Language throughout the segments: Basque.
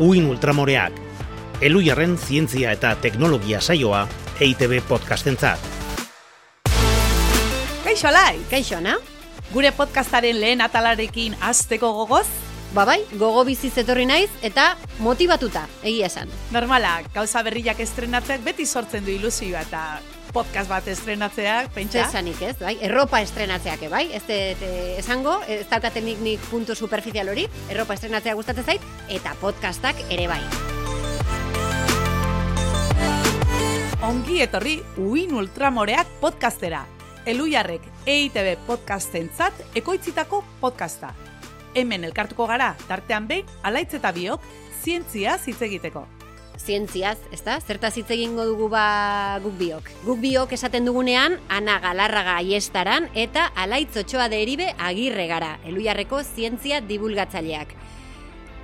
Uin Ultramoreak, Elujarren zientzia eta teknologia saioa EITB podcastentzat. Kaixo alai! Kaixo, na? Gure podcastaren lehen atalarekin azteko gogoz? Ba bai, gogo biziz etorri naiz eta motivatuta, egia esan. Normala, gauza berriak estrenatzeak beti sortzen du ilusioa eta podcast bat estrenatzeak, pentsa? Zesanik ez, bai? Erropa estrenatzeak, bai? Ez de, esango, ez daukaten nik puntu superficial hori, erropa estrenatzea gustatzen zait, eta podcastak ere bai. Ongi etorri Uin Ultramoreak podcastera. Elujarrek EITB podcastentzat ekoitzitako podcasta. Hemen elkartuko gara, tartean behin, alaitz eta biok, zientzia hitz egiteko. Zientziaz, ez da? Zertaz hitz egingo dugu ba guk biok. Guk biok esaten dugunean, ana galarraga aiestaran eta alaitz otxoa deribe agirre gara, elujarreko zientzia divulgatzaileak.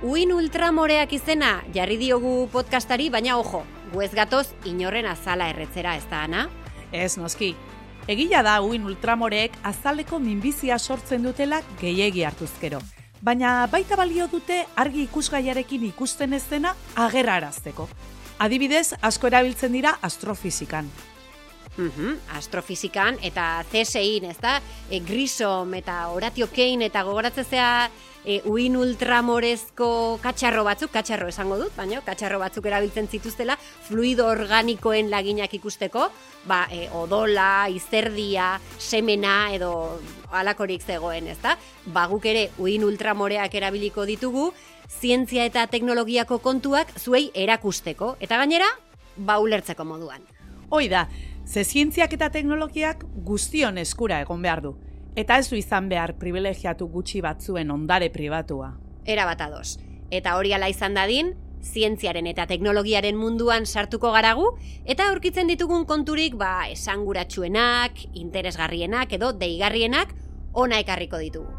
Uin ultramoreak izena jarri diogu podcastari, baina ojo, gu ez gatoz inorren azala erretzera, ez da, ana? Ez noski. Egila da uin ultramoreek azaleko minbizia sortzen dutela gehiegi hartuzkero. Baina baita balio dute argi ikusgaiarekin ikusten ez dena agerrarazteko. Adibidez, asko erabiltzen dira astrofizikan. Mhm, astrofizikan eta CSI-in, ez da? E, grisom eta Horatio Kane eta gogoratzezea e, uin ultramorezko katxarro batzuk, katxarro esango dut, baina katxarro batzuk erabiltzen zituztela, fluido organikoen laginak ikusteko, ba, e, odola, izerdia, semena edo alakorik zegoen, ez da? Ba, guk ere uin ultramoreak erabiliko ditugu, zientzia eta teknologiako kontuak zuei erakusteko, eta gainera, ba, ulertzeko moduan. Hoi da, ze zientziak eta teknologiak guztion eskura egon behar du. Eta ez du izan behar privilegiatu gutxi batzuen ondare pribatua. Era bat ados. Eta hori ala izan dadin, zientziaren eta teknologiaren munduan sartuko garagu, eta aurkitzen ditugun konturik ba esanguratsuenak, interesgarrienak edo deigarrienak ona ekarriko ditugu.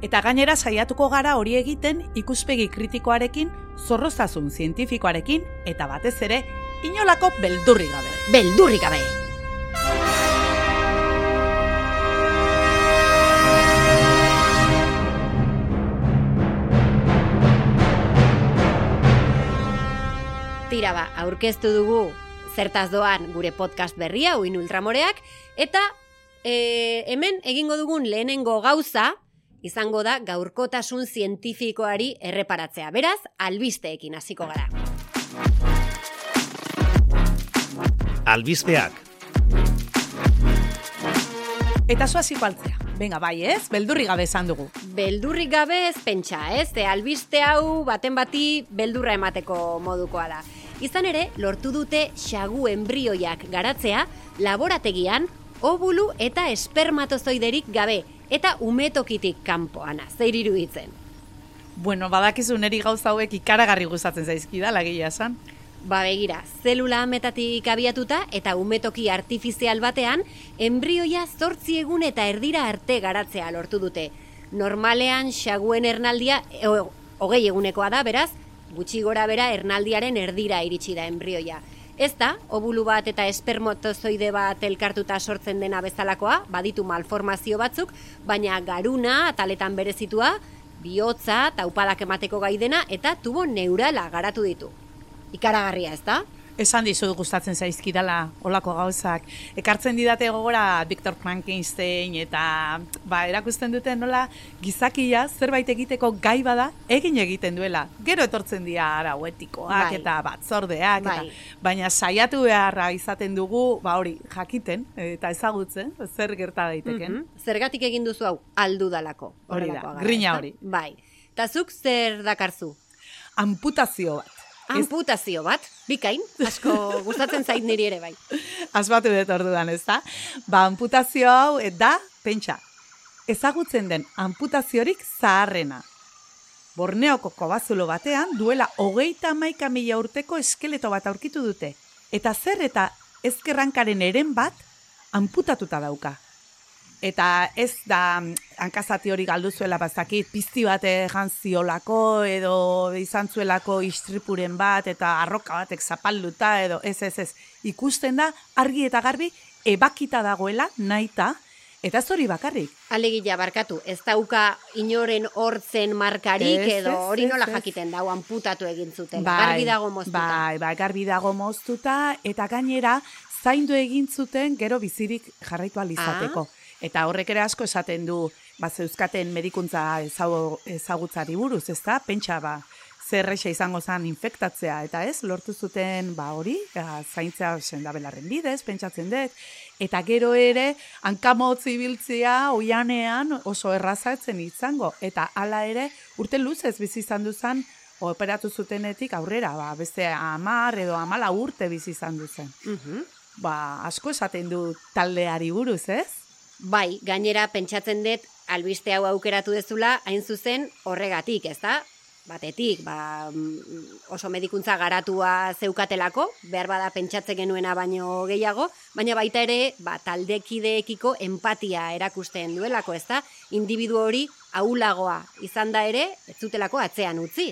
Eta gainera saiatuko gara hori egiten ikuspegi kritikoarekin, zorroztasun zientifikoarekin, eta batez ere, inolako beldurri gabe. Beldurrik gabe! Tira ba, aurkeztu dugu zertaz doan gure podcast berria, uin ultramoreak, eta e, hemen egingo dugun lehenengo gauza, izango da gaurkotasun zientifikoari erreparatzea. Beraz, albisteekin hasiko gara. Albizpeak, Eta zoaziko altzea. Venga, bai ez, beldurri gabe esan dugu. Beldurrik gabe ez pentsa, ez? Ze albiste hau baten bati beldurra emateko modukoa da. Izan ere, lortu dute xagu embrioiak garatzea laborategian obulu eta espermatozoiderik gabe eta umetokitik kanpoana. Zeir iruditzen. Bueno, badakizu neri gauza hauek ikaragarri gustatzen zaizkida, lagia esan. Ba begira, zelula ametatik abiatuta eta umetoki artifizial batean, embrioia zortzi egun eta erdira arte garatzea lortu dute. Normalean xaguen ernaldia e, hogei egunekoa da, beraz, gutxi gora bera ernaldiaren erdira iritsi da embrioia. Ez da, obulu bat eta espermatozoide bat elkartuta sortzen dena bezalakoa, baditu malformazio batzuk, baina garuna, ataletan berezitua, bihotza, taupadak emateko gaidena eta tubo neurala garatu ditu. Ikaragarria, ez da? Esan dizut gustatzen zaizkidala olako gauzak. Ekartzen didate gogora Viktor Frankenstein eta ba, erakusten dute nola gizakia zerbait egiteko gai bada egin egiten duela. Gero etortzen dira arau etikoak Bai. eta batzordeak Bai. eta baina saiatu beharra izaten dugu ba hori jakiten eta ezagutzen zer gerta daiteken. Mhm. Zergatik egin duzu hau aldu dalako. Hori da, gara, grina hori. Bai. Ta zuk zer dakarzu? Amputazio bat. Amputazio bat, bikain, asko gustatzen zait niri ere bai. Asbatu dut orduan, ez da? Ba, amputazio hau, e, da, pentsa, ezagutzen den amputaziorik zaharrena. Borneoko kobazulo batean duela hogeita hamaika mila urteko eskeleto bat aurkitu dute. Eta zer eta ezkerrankaren eren bat amputatuta dauka. Eta ez da mm, hankazati hori galdu zuela bazakit, pizti bat egan edo izan zuelako istripuren bat eta arroka batek zapalduta edo ez ez ez. Ikusten da argi eta garbi ebakita dagoela naita Eta ez hori bakarrik. Alegia barkatu, ez dauka inoren hortzen markarik Ez, edo hori nola jakiten dau amputatu egin zuten. garbi dago moztuta. Bai, bai, garbi dago moztuta, eta gainera, zaindu egin zuten gero bizirik jarraitu Ah. Eta horrek ere asko esaten du, ba, zeuzkaten medikuntza ezago, ezagutzari buruz, ez da? Pentsa, ba, zerrexa izango zen infektatzea, eta ez, lortu zuten, ba, hori, ba, zaintzea sendabelarren bidez, pentsatzen dut, eta gero ere, hankamotz ibiltzea, oianean oso errazatzen izango, eta hala ere, urte luzez bizi izan duzan, operatu zutenetik aurrera, ba, beste amar edo amala urte bizi izan duzen. Mhm. Ba, asko esaten du taldeari buruz, ez? Bai, gainera pentsatzen dut albiste hau aukeratu dezula hain zuzen horregatik, ez da? Batetik, ba, mm, oso medikuntza garatua zeukatelako, behar bada pentsatzen genuena baino gehiago, baina baita ere, ba, taldekideekiko empatia erakusten duelako, ez da? Individu hori aulagoa izan da ere, ez zutelako atzean utzi.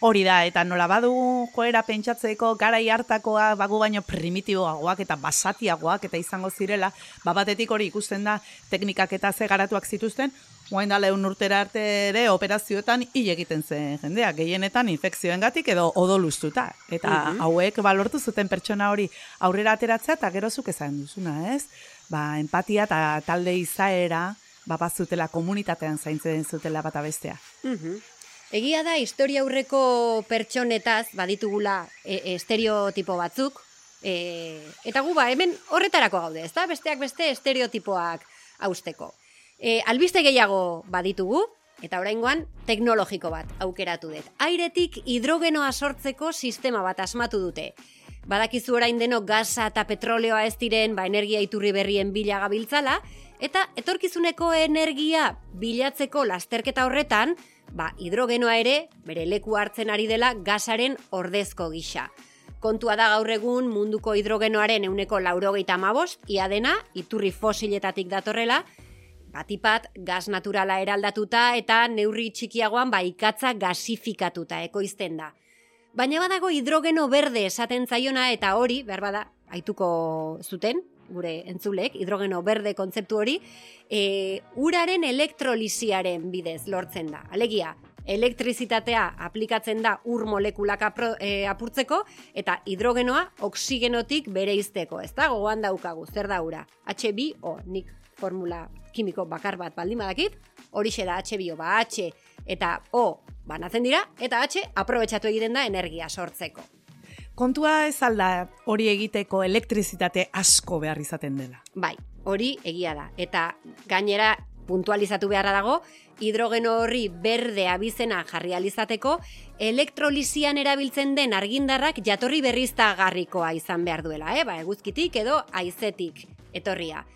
Hori da, eta nola badu joera pentsatzeko garai hartakoa bagu baino primitiboagoak eta basatiagoak eta izango zirela, ba batetik hori ikusten da teknikak eta ze garatuak zituzten, Oain da lehun urtera arte ere operazioetan hil egiten zen jendea, gehienetan infekzioengatik edo odolustuta. Eta Mhm. hauek balortu zuten pertsona hori aurrera ateratzea eta gerozuk esan duzuna, ez? Ba, empatia eta talde izaera, ba, bazutela komunitatean zaintzen zutela bata bestea. Mhm. Egia da, historia aurreko pertsonetaz baditugula e, estereotipo batzuk, e, eta gu ba, hemen horretarako gaude, ezta? Besteak beste estereotipoak hausteko. E, albiste gehiago baditugu, eta oraingoan teknologiko bat aukeratu dut. Airetik hidrogenoa sortzeko sistema bat asmatu dute. Badakizu orain denok gaza eta petroleoa ez diren ba, energia iturri berrien bila gabiltzala, eta etorkizuneko energia bilatzeko lasterketa horretan, ba, hidrogenoa ere bere leku hartzen ari dela gasaren ordezko gisa. Kontua da gaur egun munduko hidrogenoaren euneko laurogeita amabost, ia dena, iturri fosiletatik datorrela, batipat gas naturala eraldatuta eta neurri txikiagoan ba ikatza gasifikatuta ekoizten da. Baina badago hidrogeno berde esaten zaiona eta hori, behar bada, aituko zuten, gure entzulek, hidrogeno berde kontzeptu hori, e, uraren elektrolisiaren bidez lortzen da. Alegia, elektrizitatea aplikatzen da ur molekulak apro, e, apurtzeko eta hidrogenoa oksigenotik bereizteko, ez da? Gogoan daukagu, zer da ura? H2O, nik formula kimiko bakar bat baldin badakit, horixe da H2O, ba H eta O banatzen dira, eta H aprobetxatu egiten da energia sortzeko. Kontua ez alda hori egiteko elektrizitate asko behar izaten dela. Bai, hori egia da. Eta gainera puntualizatu beharra dago, hidrogeno horri berde abizena jarri alizateko, elektrolisian erabiltzen den argindarrak jatorri berriztagarrikoa izan behar duela, eh? ba, eguzkitik edo aizetik etorria.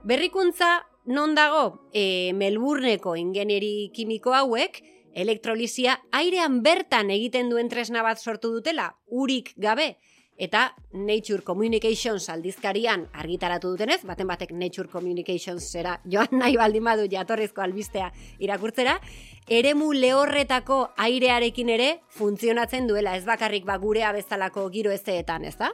Berrikuntza non dago e, Melbourneko ingenieri kimiko hauek, elektrolisia airean bertan egiten duen tresna bat sortu dutela, urik gabe, eta Nature Communications aldizkarian argitaratu dutenez, baten batek Nature Communications zera joan nahi baldin badu jatorrizko albistea irakurtzera, eremu lehorretako airearekin ere funtzionatzen duela, ez bakarrik ba gurea bezalako giro ezeetan, ez da?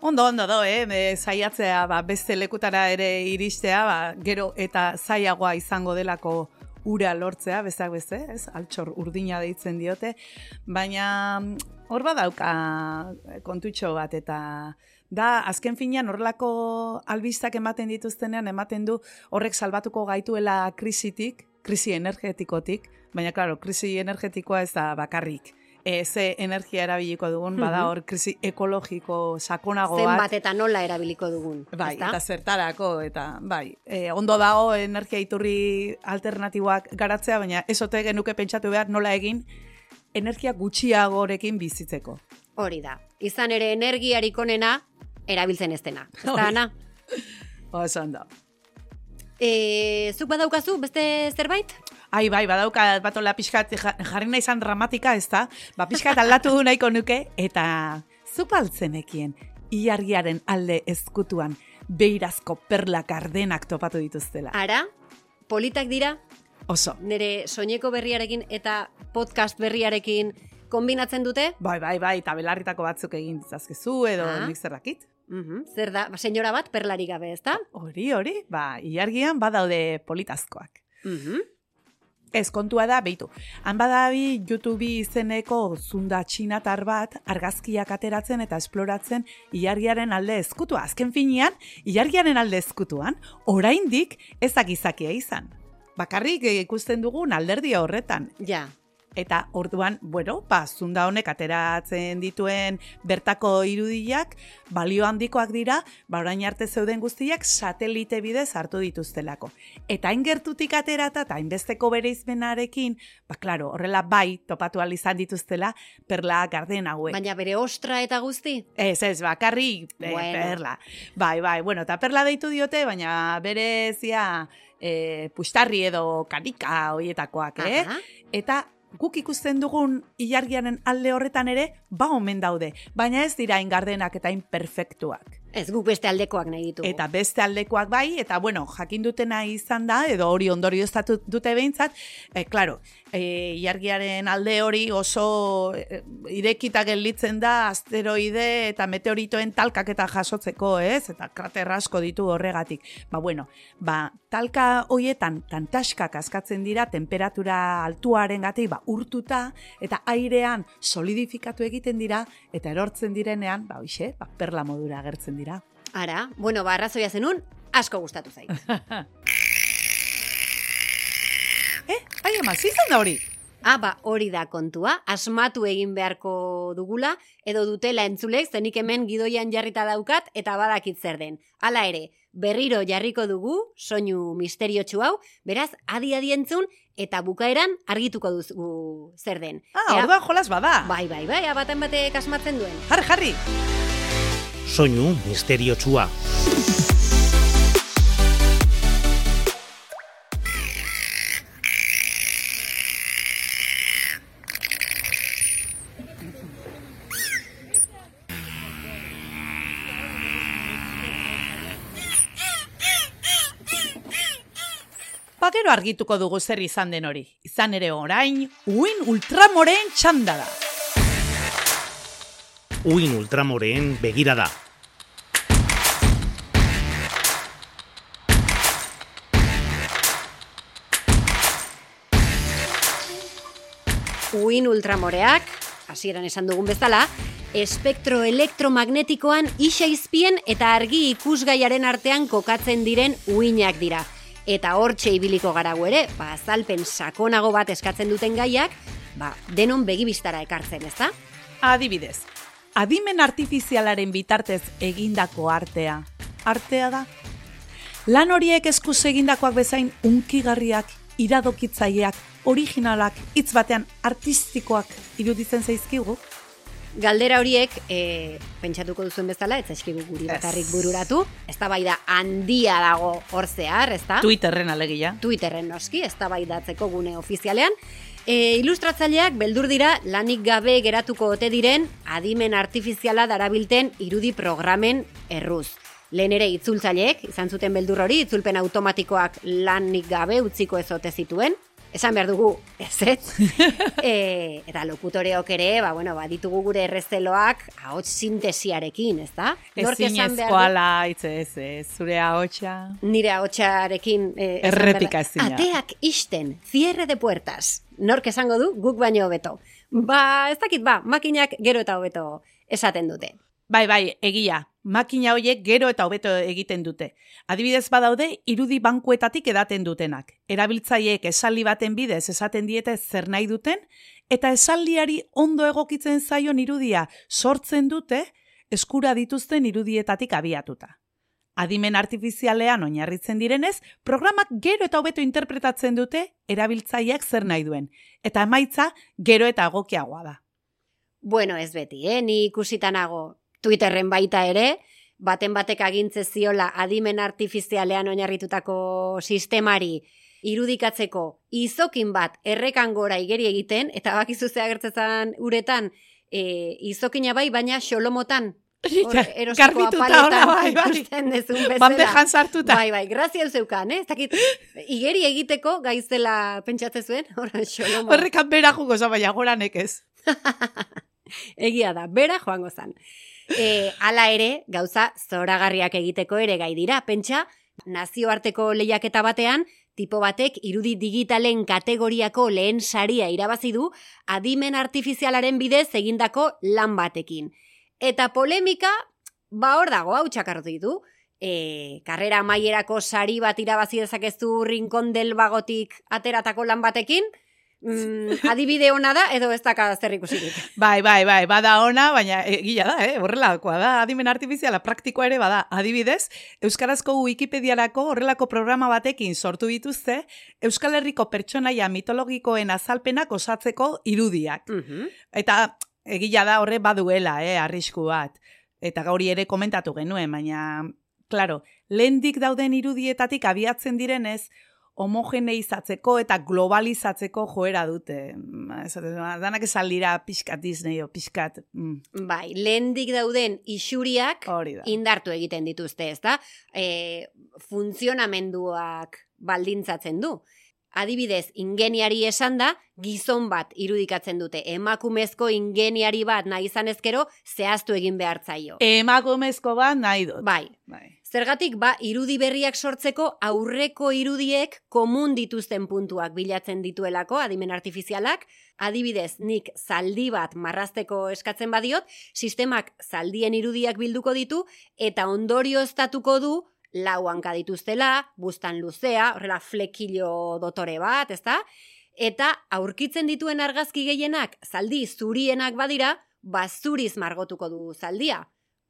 Ondo, ondo do, eh? E, zaiatzea ba, beste lekutara ere iristea, ba, gero eta zaiagoa izango delako ura lortzea, bezak beste, ez? Altxor urdina deitzen diote, baina mm, hor badauka kontutxo bat eta da azken finean horrelako albistak ematen dituztenean ematen du horrek salbatuko gaituela krisitik, krisi energetikotik, baina claro, krisi energetikoa ez da bakarrik. E, ze energia erabiliko dugun, bada hor krisi ekologiko sakonago bat. Zenbat eta nola erabiliko dugun, Bai, ezta? eta zertarako, eta bai, e, ondo dago energia iturri alternatiboak garatzea, baina ez ote genuke pentsatu behar nola egin energia gutxiagorekin bizitzeko. Hori da. Izan ere energiarik onena erabiltzen ez dena. Ez. Ana? Oso ondo. E, zuk badaukazu beste zerbait? Ai, bai, badauka batola pixkat ja- jarri nahi izan dramatika, ez da? Ba, pixkat aldatu du nahiko nuke, eta zupaltzenekien iargiaren alde ezkutuan beirazko perla gardenak topatu dituztela. Ara, politak dira, Oso. nire soineko berriarekin eta podcast berriarekin kombinatzen dute? Bai, bai, bai, eta belarritako batzuk egin ditzazkezu, edo Ah. nik zer Mhm. Zer da, ba, senyora bat perlari gabe, ezta? Hori, hori, ba, ilargian badaude politazkoak. Mhm. Ez kontua da, beitu. Han badabi YouTube izeneko zunda txinatar bat argazkiak ateratzen eta esploratzen ilargiaren alde ezkutua. Azken finean, ilargiaren alde ezkutuan, oraindik ezak izakia izan. Bakarrik eh, ikusten dugun alderdi horretan. Ja. Eta orduan, bueno, ba, zunda honek ateratzen dituen bertako irudiak, balio handikoak dira, ba, orain arte zeuden guztiak satelite bidez hartu dituztelako. Eta hain gertutik aterata eta hainbesteko bere izmenarekin, ba, klaro, horrela bai topatu izan dituztela perla garden hauek. Baina bere ostra eta guzti? Ez, ez, bakarri eh, Bueno. perla. Bai, bai, bueno, eta perla deitu diote, baina bere zia eh, pustarri edo kanika hoietakoak, eh? Aha. Eta guk ikusten dugun ilargiaren alde horretan ere, ba omen daude, baina ez dira ingardenak eta imperfektuak. Ez guk beste aldekoak nahi ditugu. Eta beste aldekoak bai, eta bueno, jakin dutena izan da, edo hori ondorio dute behintzat, e, klaro, e, ilargiaren alde hori oso e, irekita gelditzen da asteroide eta meteoritoen talkak eta jasotzeko, ez? Eta krater asko ditu horregatik. Ba bueno, ba talka hoietan tantaskak askatzen dira temperatura altuaren ba, urtuta eta airean solidifikatu egiten dira eta erortzen direnean, ba hoixe, ba, perla modura agertzen dira. Ara, bueno, ba, arrazoia zenun, asko gustatu zait. Eh, ai ama, zizan da hori? Ah, ba, hori da kontua, asmatu egin beharko dugula, edo dutela entzulek, zenik hemen gidoian jarrita daukat, eta badakit zer den. Hala ere, berriro jarriko dugu, soinu misteriotsu hau, beraz, adi-adi entzun, eta bukaeran argituko duzu zer den. Ah, orduan jolas bada. Bai, bai, bai, abaten batek asmatzen duen. Jarri, jarri. Soinu misteriotsua. Ba, gero argituko dugu zer izan den hori. Izan ere orain, uin ultramoren txanda da. Uin ultramoreen begirada. Uin ultramoreak, hasieran esan dugun bezala, espektro elektromagnetikoan isaizpien eta argi ikusgaiaren artean kokatzen diren uinak dira. Eta hortxe ibiliko gara ere, ba, azalpen sakonago bat eskatzen duten gaiak, ba, denon begibistara ekartzen, ezta? Adibidez, adimen artifizialaren bitartez egindako artea. Artea da? Lan horiek eskuz egindakoak bezain unkigarriak, iradokitzaileak, originalak, hitz batean artistikoak iruditzen zaizkigu? Galdera horiek, e, pentsatuko duzuen bezala, ez zaizkigu guri Ez. bakarrik bururatu, ez da handia dago hor zehar, ez da? Twitterren alegia. Twitterren noski, eztabaidatzeko gune ofizialean. E, ilustratzaileak beldur dira lanik gabe geratuko ote diren adimen artifiziala darabilten irudi programen erruz. Lehen ere itzultzaileek, izan zuten beldur hori, itzulpen automatikoak lanik gabe utziko ez ote zituen. Esan behar dugu, ez ez. e, eta lokutoreok ere, ba, bueno, ba, ditugu gure errezeloak ahots sintesiarekin, ez da? Du- Ezinezkoala, hitz ez, ez, zure ahotsa. nire ahotsarekin eh, esan Errepika ezina. Ateak isten, cierre de puertas. Nork esango du, guk baino hobeto. Ba, ez dakit, ba, makinak gero eta hobeto esaten dute. Bai, bai, egia. Makina hoiek gero eta hobeto egiten dute. Adibidez badaude, irudi bankuetatik edaten dutenak. Erabiltzaileek esaldi baten bidez esaten diete zer nahi duten, eta esaldiari ondo egokitzen zaion irudia sortzen dute, eskura dituzten irudietatik abiatuta. Adimen artifizialean oinarritzen direnez, programak gero eta hobeto interpretatzen dute erabiltzaileak zer nahi duen, eta emaitza gero eta egokiagoa da. Bueno, ez beti, eh? Ni ikusitanago Twitterren baita ere, baten batek agintze ziola adimen artifizialean oinarritutako sistemari irudikatzeko izokin bat errekan gora igeri egiten, eta bakizu ze agertzen uretan, e, izokina bai, baina xolomotan. Garbituta hola, bai, bai. Bandejan sartuta. Bai, bai, grazia zeukan, eh? Ez dakit, igeri egiteko gaizela pentsatzen zuen, horan xolomo. Horrekan bera jugo baina goranek ez. Egia da, bera joango zan. E, ala ere, gauza zoragarriak egiteko ere gai dira. Pentsa, nazioarteko lehiaketa batean, tipo batek irudi digitalen kategoriako lehen saria irabazi du adimen artifizialaren bidez egindako lan batekin. Eta polemika, ba hor dago, hau txakarro ditu. E, karrera maierako sari bat irabazi dezakezu rinkon del bagotik ateratako lan batekin, mm, adibide ona da edo ez daka zer ikusirik. Bai, bai, bai, bada ona, baina egia da, eh? horrelakoa da, adimen artifiziala praktikoa ere bada. Adibidez, Euskarazko Wikipediarako horrelako programa batekin sortu dituzte, Euskal Herriko pertsonaia mitologikoen azalpenak osatzeko irudiak. Mhm. Eta egia da horre baduela, eh, arrisku bat. Eta gauri ere komentatu genuen, baina, claro, lehendik dauden irudietatik abiatzen direnez, homogeneizatzeko eta globalizatzeko joera dute. Mm, Danak esan dira pixkat Disney o pixkat. Mm, Bai, lehendik dauden isuriak da. indartu egiten dituzte, ez da? E, funtzionamenduak baldintzatzen du. Adibidez, ingeniari esan da, gizon bat irudikatzen dute. Emakumezko ingeniari bat nahi izan ezkero, zehaztu egin behartzaio. Emakumezko bat nahi dut. Bai, Bai. Zergatik, ba, irudi berriak sortzeko aurreko irudiek komun dituzten puntuak bilatzen dituelako, adimen artifizialak, adibidez, nik zaldi bat marrazteko eskatzen badiot, sistemak zaldien irudiak bilduko ditu, eta ondorio estatuko du, lau hanka dituztela, bustan luzea, horrela flekilo dotore bat, ezta? Eta aurkitzen dituen argazki gehienak, zaldi zurienak badira, bazuriz margotuko du zaldia.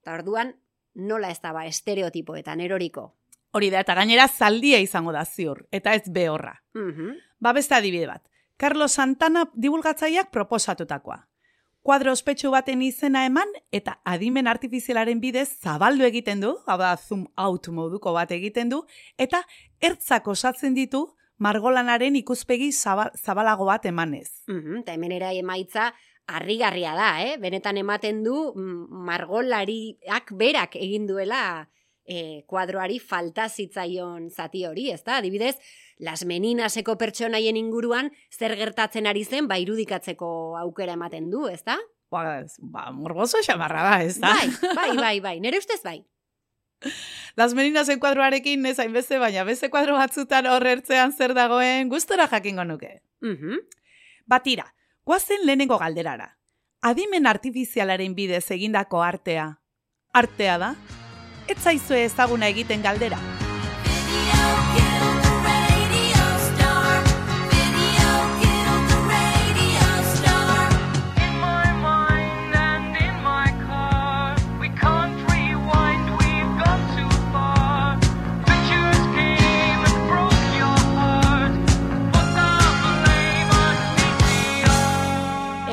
Eta orduan, nola ez da ba estereotipoetan eroriko. Hori da, eta gainera zaldia izango da ziur, eta ez behorra. Mhm. Ba beste adibide bat. Carlos Santana divulgatzaileak proposatutakoa. Kuadro ospetsu baten izena eman eta adimen artifizialaren bidez zabaldu egiten du, hau da zoom out moduko bat egiten du, eta ertzak osatzen ditu margolanaren ikuspegi zaba- zabalago bat emanez. Mhm, Eta hemen era emaitza harrigarria da, eh? Benetan ematen du mm, margolariak berak egin duela eh, kuadroari falta zitzaion zati hori, ez da? Adibidez, las meninaseko pertsonaien inguruan zer gertatzen ari zen ba irudikatzeko aukera ematen du, ez da? Ba, ba morboso xamarra da, ez da? Bai, bai, bai, bai, nire ustez bai. Las Meninasen kuadroarekin ez hainbeste, baina beste kuadro batzutan hor ertzean zer dagoen gustora jakingo nuke. Mhm. Batira, guazen lehenengo galderara. Adimen artifizialaren bidez egindako artea. Artea da? Ez zaizue ezaguna egiten galdera.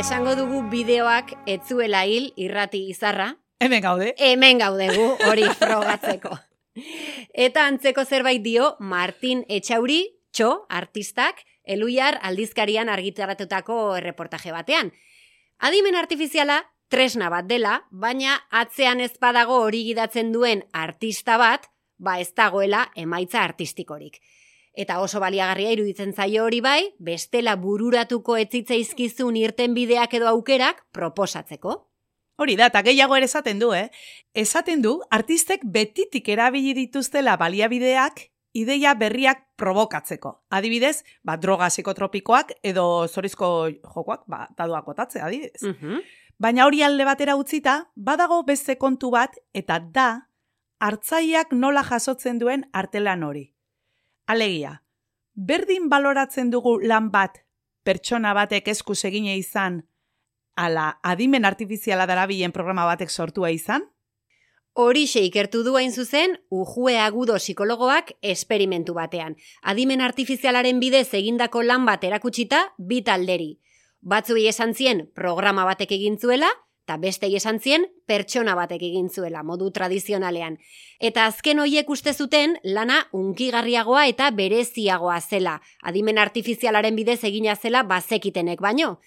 Esango dugu bideoak ez zuela hil irrati izarra, Hemen gaude. hemen gaudegu hori frogatzeko. Eta antzeko zerbait dio Martin Etxauri, txo, artistak, eluiar aldizkarian argitaratutako erreportaje batean. Adimen artifiziala tresna bat dela, baina atzean ez badago hori gidatzen duen artista bat, ba ez dagoela emaitza artistikorik. Eta oso baliagarria iruditzen zaio hori bai, bestela bururatuko etzitzaizkizun irten bideak edo aukerak proposatzeko. Hori da, eta gehiago ere esaten du, eh? Esaten du, artistek betitik erabili dituztela baliabideak ideia berriak provokatzeko. Adibidez, ba, droga psikotropikoak edo zorizko jokoak, ba, dadoak botatzea, adibidez. Mhm. Baina hori alde batera utzita, badago beste kontu bat, eta da, hartzaileak nola jasotzen duen artelan hori. Alegia, berdin baloratzen dugu lan bat, pertsona batek eskuz egine izan, ala adimen artifiziala darabilen programa batek sortua izan? Horixe ikertu du hain zuzen, ujue agudo psikologoak esperimentu batean. Adimen artifizialaren bidez egindako lan bat erakutsita, bi talderi. Batzuei esan zien programa batek egin zuela, eta bestei esan zien pertsona batek egin zuela, modu tradizionalean. Eta azken hoiek uste zuten lana unkigarriagoa eta bereziagoa zela, adimen artifizialaren bidez egina zela bazekitenek baino.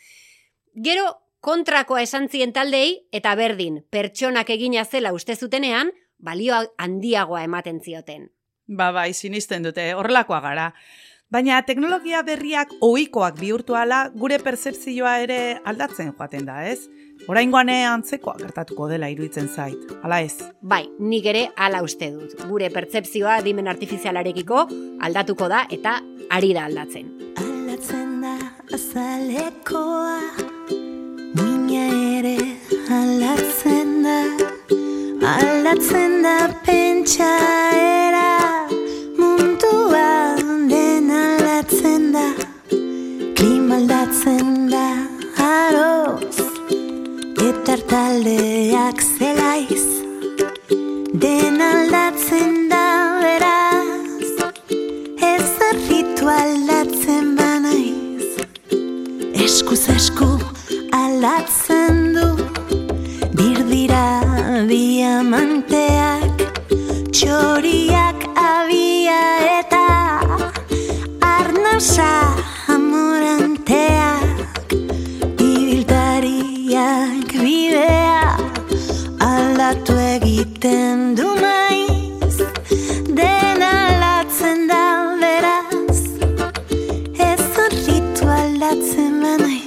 Gero, kontrakoa esan zien taldei, eta berdin, pertsonak egina zela uste zutenean, balio handiagoa ematen zioten. Ba, bai, sinisten dute, horrelakoa gara. Baina teknologia berriak ohikoak bihurtu ala gure percepzioa ere aldatzen joaten da, ez? Oraingoan antzekoa gertatuko dela iruditzen zait. Hala ez. Bai, nik ere hala uste dut. Gure pertzepzioa dimen artifizialarekiko aldatuko da eta ari da aldatzen. Aldatzen da azalekoa Minha aldatzen banaiz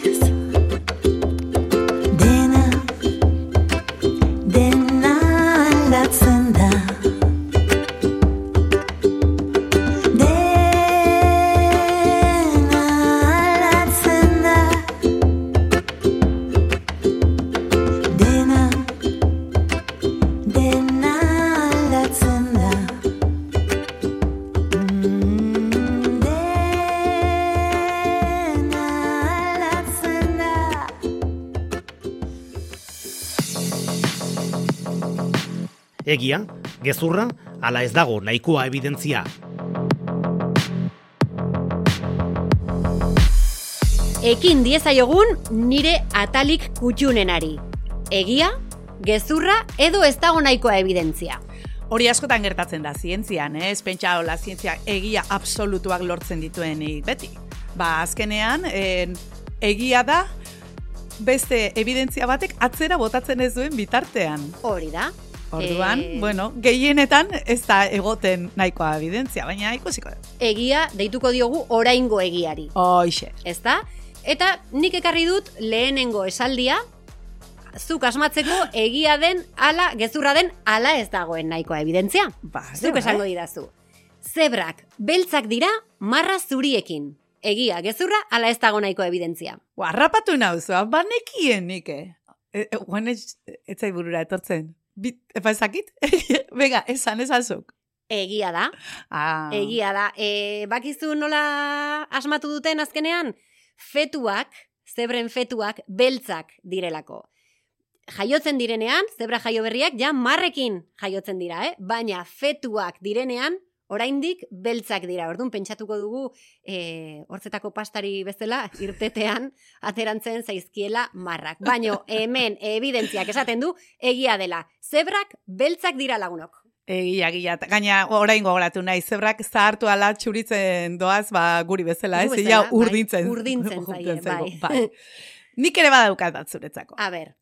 Egia, gezurra, ala ez dago nahikoa evidentzia. Ekin diezaiogun nire atalik kutxunenari. Egia, gezurra edo ez dago nahikoa evidentzia. Hori askotan gertatzen da zientzian, eh? ez pentsa hola zientzia egia absolutuak lortzen dituenik beti. Ba, azkenean, en, egia da beste evidentzia batek atzera botatzen ez duen bitartean. Hori da. Orduan, Eh, bueno, gehienetan ez da egoten nahikoa evidentzia, baina ikusiko da. Egia deituko diogu oraingo egiari. Hoixe. ezta? Eta nik ekarri dut lehenengo esaldia, zuk asmatzeko egia den ala, gezurra den ala ez dagoen nahikoa evidentzia. Ba, Zuk esango didazu. Zebrak, beltzak dira marra zuriekin. Egia, gezurra, ala ez dago nahiko evidentzia. Harrapatu nauzua, banekien nike. E, e, guen ez, ez burura etortzen. Bit, epa ezakit? Venga, esan ezazuk. Egia da, Ah. egia da. E, bakizu nola asmatu duten azkenean? Fetuak, zebren fetuak, beltzak direlako. Jaiotzen direnean, zebra jaio berriak, ja marrekin jaiotzen dira, eh? Baina fetuak direnean, oraindik beltzak dira. Orduan pentsatuko dugu e, hortzetako pastari bezala irtetean aterantzen zaizkiela marrak. Baino hemen evidentziak esaten du egia dela. Zebrak beltzak dira lagunok. Egia, egia. Gaina orain gogoratu nahi, zebrak zahartu ala txuritzen doaz, ba, guri bezala, ez? bezala, Ia bai, urdintzen. urdintzen zaie, zaigu, bai. Nik ere badaukat bat zuretzako. A ber,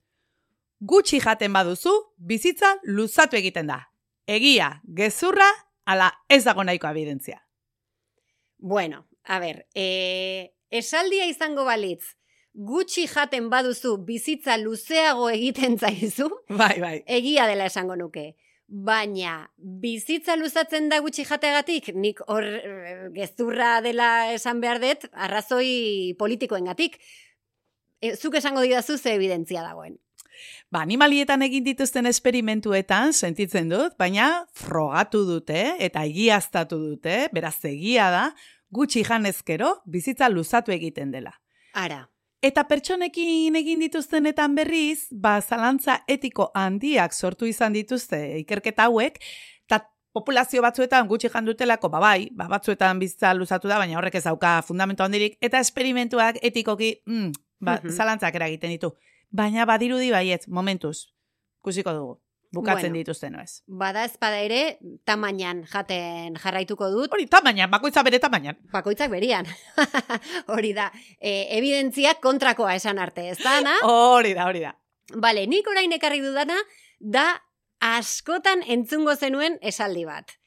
Gutxi jaten baduzu, bizitza luzatu egiten da. Egia, gezurra, ala ez dago nahiko evidentzia. Bueno, a ber, e, esaldia izango balitz, gutxi jaten baduzu bizitza luzeago egiten zaizu, Bai, bai. egia dela esango nuke. Baina, bizitza luzatzen da gutxi jateagatik, nik hor eh, gezurra dela esan behar dut, arrazoi politikoengatik. E, zuk esango didazu ze evidentzia dagoen. Ba, animalietan egin dituzten esperimentuetan sentitzen dut, baina frogatu dute eta egiaztatu dute, beraz egia da, gutxi janezkero bizitza luzatu egiten dela. Ara, Eta pertsonekin egin dituztenetan berriz, ba, zalantza etiko handiak sortu izan dituzte ikerketa hauek, eta populazio batzuetan gutxi jandutelako, ba bai, ba, batzuetan bizitza luzatu da, baina horrek ez dauka fundamento handirik, eta esperimentuak etikoki, mm, ba, Mhm. zalantzak eragiten ditu. Baina badirudi baiet, momentuz, kusiko dugu, bukatzen Bueno. dituzten ez. bada ezpada ere, tamainan jaten jarraituko dut, Hori, tamainan, bakoitza bere tamainan. bakoitzak berian. hori da, e, evidentziak kontrakoa esan arte, ez da, na? Hori da, hori da. Bale, nik orain ekarri dudana, da askotan entzungo zenuen esaldi bat.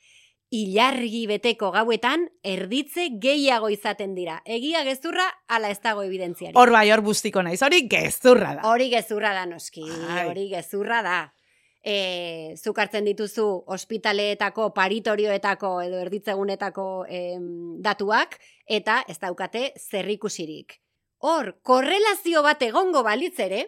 Ilargi beteko gauetan erditze gehiago izaten dira. Egia gezurra ala ez dago evidentziari. Hor bai, hor bustiko naiz, hori gezurra da. Hori gezurra da noski, Ai. hori gezurra da. E, zuk hartzen dituzu ospitaleetako, paritorioetako edo erditzegunetako em, datuak, eta ez daukate zerrikusirik. Hor, korrelazio bat egongo balitz ere,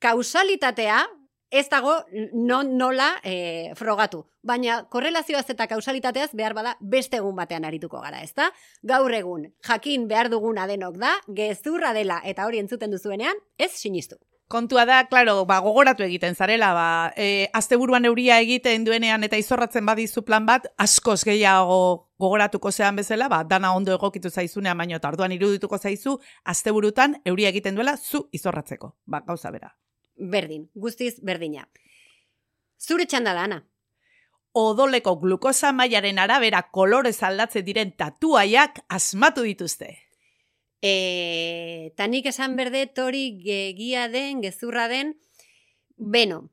kausalitatea ez dago non nola e, frogatu. Baina korrelazioaz eta kausalitateaz behar bada beste egun batean arituko gara, ezta? Gaur egun, jakin behar duguna denok da, gezurra dela eta hori entzuten duzuenean, ez sinistu. Kontua da, claro, ba, gogoratu egiten zarela, ba, e, asteburuan euria egiten duenean eta izorratzen badizu plan bat, askoz gehiago gogoratuko zean bezala, ba, dana ondo egokitu zaizunean, baino eta orduan irudituko zaizu, asteburutan euria egiten duela zu izorratzeko. Ba, gauza bera. Berdin, guztiz berdina. Zure txanda da, Ana. Odoleko glukosa mailaren arabera kolorez aldatzen diren tatuaiak asmatu dituzte. E, ta nik esan berdet hori gegia den, gezurra den, beno,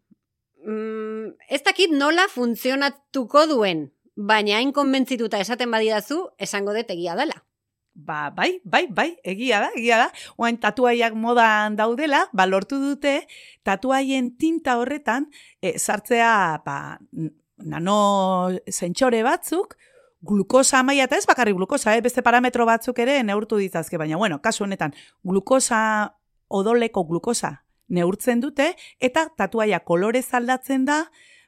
mm, ez dakit nola funtzionatuko duen, baina hain konbentzituta esaten badidazu, esango dut egia dela. Ba, bai, bai, bai, egia da, egia da. Oain tatuaiak modan daudela, ba, lortu dute tatuaien tinta horretan e, sartzea ba, nano zentxore batzuk, glukosa maila, eta ez bakarri glukosa, eh? beste parametro batzuk ere neurtu ditzazke, baina bueno, kasu honetan, glukosa, odoleko glukosa neurtzen dute, eta tatuaia kolorez aldatzen da,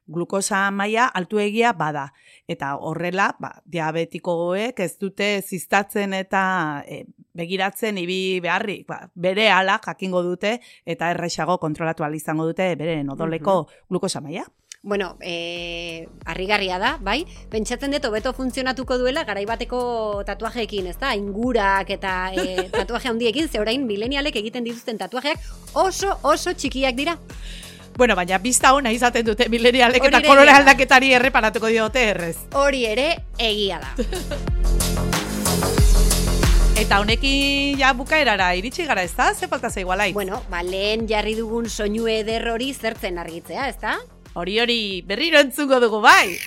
glukosa maila altuegia bada. Eta horrela, ba, diabetikoek ez dute ziztatzen eta e, begiratzen ibi beharrik, ba, bere ala jakingo dute eta errexago kontrolatu izango dute beren odoleko glukosa maila. Bueno, e, harrigarria da, bai? Pentsatzen dut hobeto funtzionatuko duela garaibateko tatuajeekin, ez da? Ingurak eta e, tatuaje handiekin, ze orain milenialek egiten dituzten tatuajeak oso oso txikiak dira. Bueno, baina bizta ona izaten dute milenialek eta kolore aldaketari erreparatuko diote errez. Hori ere egia da. Eta honekin ja bukaerara iritsi gara, ez da? Ze falta zaigu alai? Bueno, ba, lehen jarri dugun soinu eder hori zertzen argitzea, ez da? Hori hori berriro entzungo dugu bai.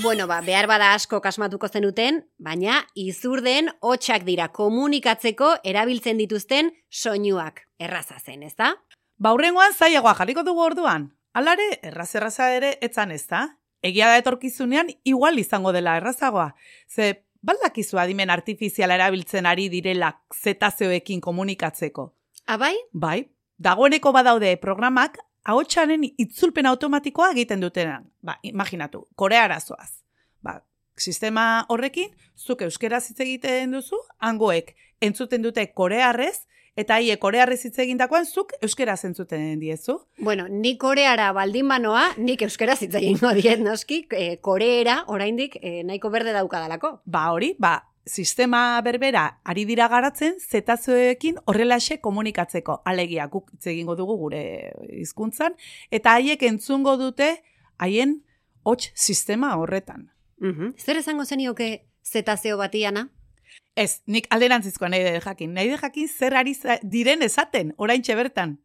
Bueno, ba, behar bada asko kasmatuko zenuten, baina izurden hotxak dira komunikatzeko erabiltzen dituzten soinuak. Erraza zen, ez da? Baurrengoan zaiagoa jarriko dugu orduan. Alare, erraz erraza ere etzan ez da? Egia da etorkizunean igual izango dela errazagoa. Ze, baldakizu adimen artifiziala erabiltzen ari direla zetazioekin komunikatzeko. Abai? Bai, dagoeneko badaude programak ahotsaren itzulpen automatikoa egiten dutenan. Ba, imaginatu, koreara zoaz. Ba, sistema horrekin, zuk euskeraz hitz egiten duzu, hangoek entzuten dute korearrez, eta haie korearrez hitz egindakoan zuk euskeraz entzuten diezu. Bueno, ni koreara baldin banoa, nik euskaraz hitz egingo diet noski, e, koreera oraindik e, nahiko berde daukadalako. Ba hori, ba, sistema berbera ari dira garatzen zetazoekin horrelaxe komunikatzeko. Alegia guk hitz egingo dugu gure hizkuntzan eta haiek entzungo dute haien hots sistema horretan. Mhm. Zer esango zenioke zetazeo batiana? Ez, nik alderantzizkoa nahi dut jakin. Nahi dut jakin zer ari diren esaten, oraintxe bertan.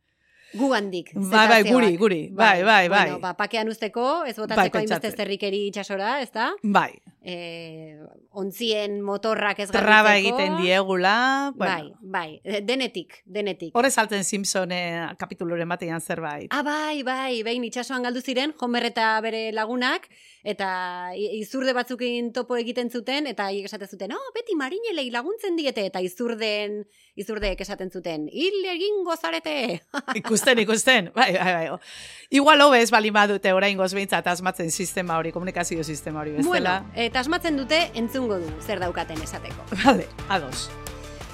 Gu handik. Bai, bai, guri, guri. Bai, bai, bai. Bueno, ba, pakean usteko, ez Bai, botatzeko hainbeste pentsatzen. zerrikeri itxasora, ez da? Bai, E, ontzien motorrak ez traba egiten diegula. Bueno, Bai, bai, denetik, denetik. Horre salten Simpsonen kapituluren batean zerbait. Ah, bai, bai, behin itxasoan galdu ziren, Homer eta bere lagunak, eta izurde batzukin topo egiten zuten, eta esaten zuten, oh, beti marinelei laguntzen diete, eta izurden, izurdeek esaten zuten, hil egingo zarete! Ikusten, ikusten. Bai, bai, bai. Igual hobez bali badute orain behintzat asmatzen sistema hori, komunikazio sistema hori bueno, bestela. eta asmatzen dute entzungo du, zer daukaten esateko. Vale, ados.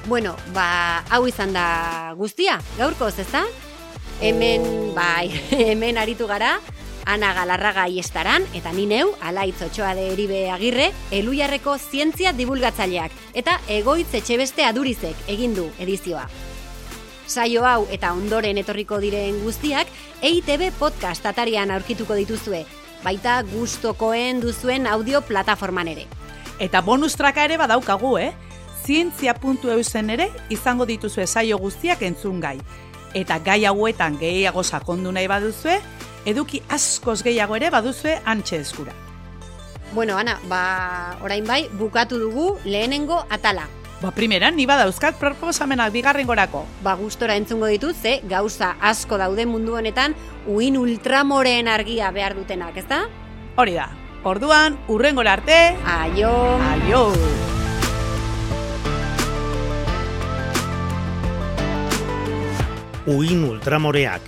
Bueno, ba, hau izan da guztia, gaurkoz, ezta? Hemen, bai, hemen aritu gara, Ana Galarraga iestaran, eta ni neu, alaitz otxoa de eribe agirre, elujarreko zientzia divulgatzaileak, eta egoitz etxebeste adurizek egin du edizioa. Saio hau eta ondoren etorriko diren guztiak, EITB podcast atarian aurkituko dituzue, baita gustokoen duzuen audio plataforman ere. Eta bonus traka ere badaukagu, eh? Zientzia.eu zen ere izango dituzu saio guztiak entzun gai. Eta gai hauetan gehiago sakondu nahi baduzue, eduki askoz gehiago ere baduzue antxe eskura. Bueno, Ana, ba, orain bai, bukatu dugu lehenengo atala. Ba, primeran, ni badauzkat proposamenak bigarren gorako. Ba, gustora entzungo ditut, ze gauza asko daude mundu honetan, uin ultramoreen argia behar dutenak, ezta? Hori da. Orduan, urrengora arte, Aio! aio! Uin ultramoreak,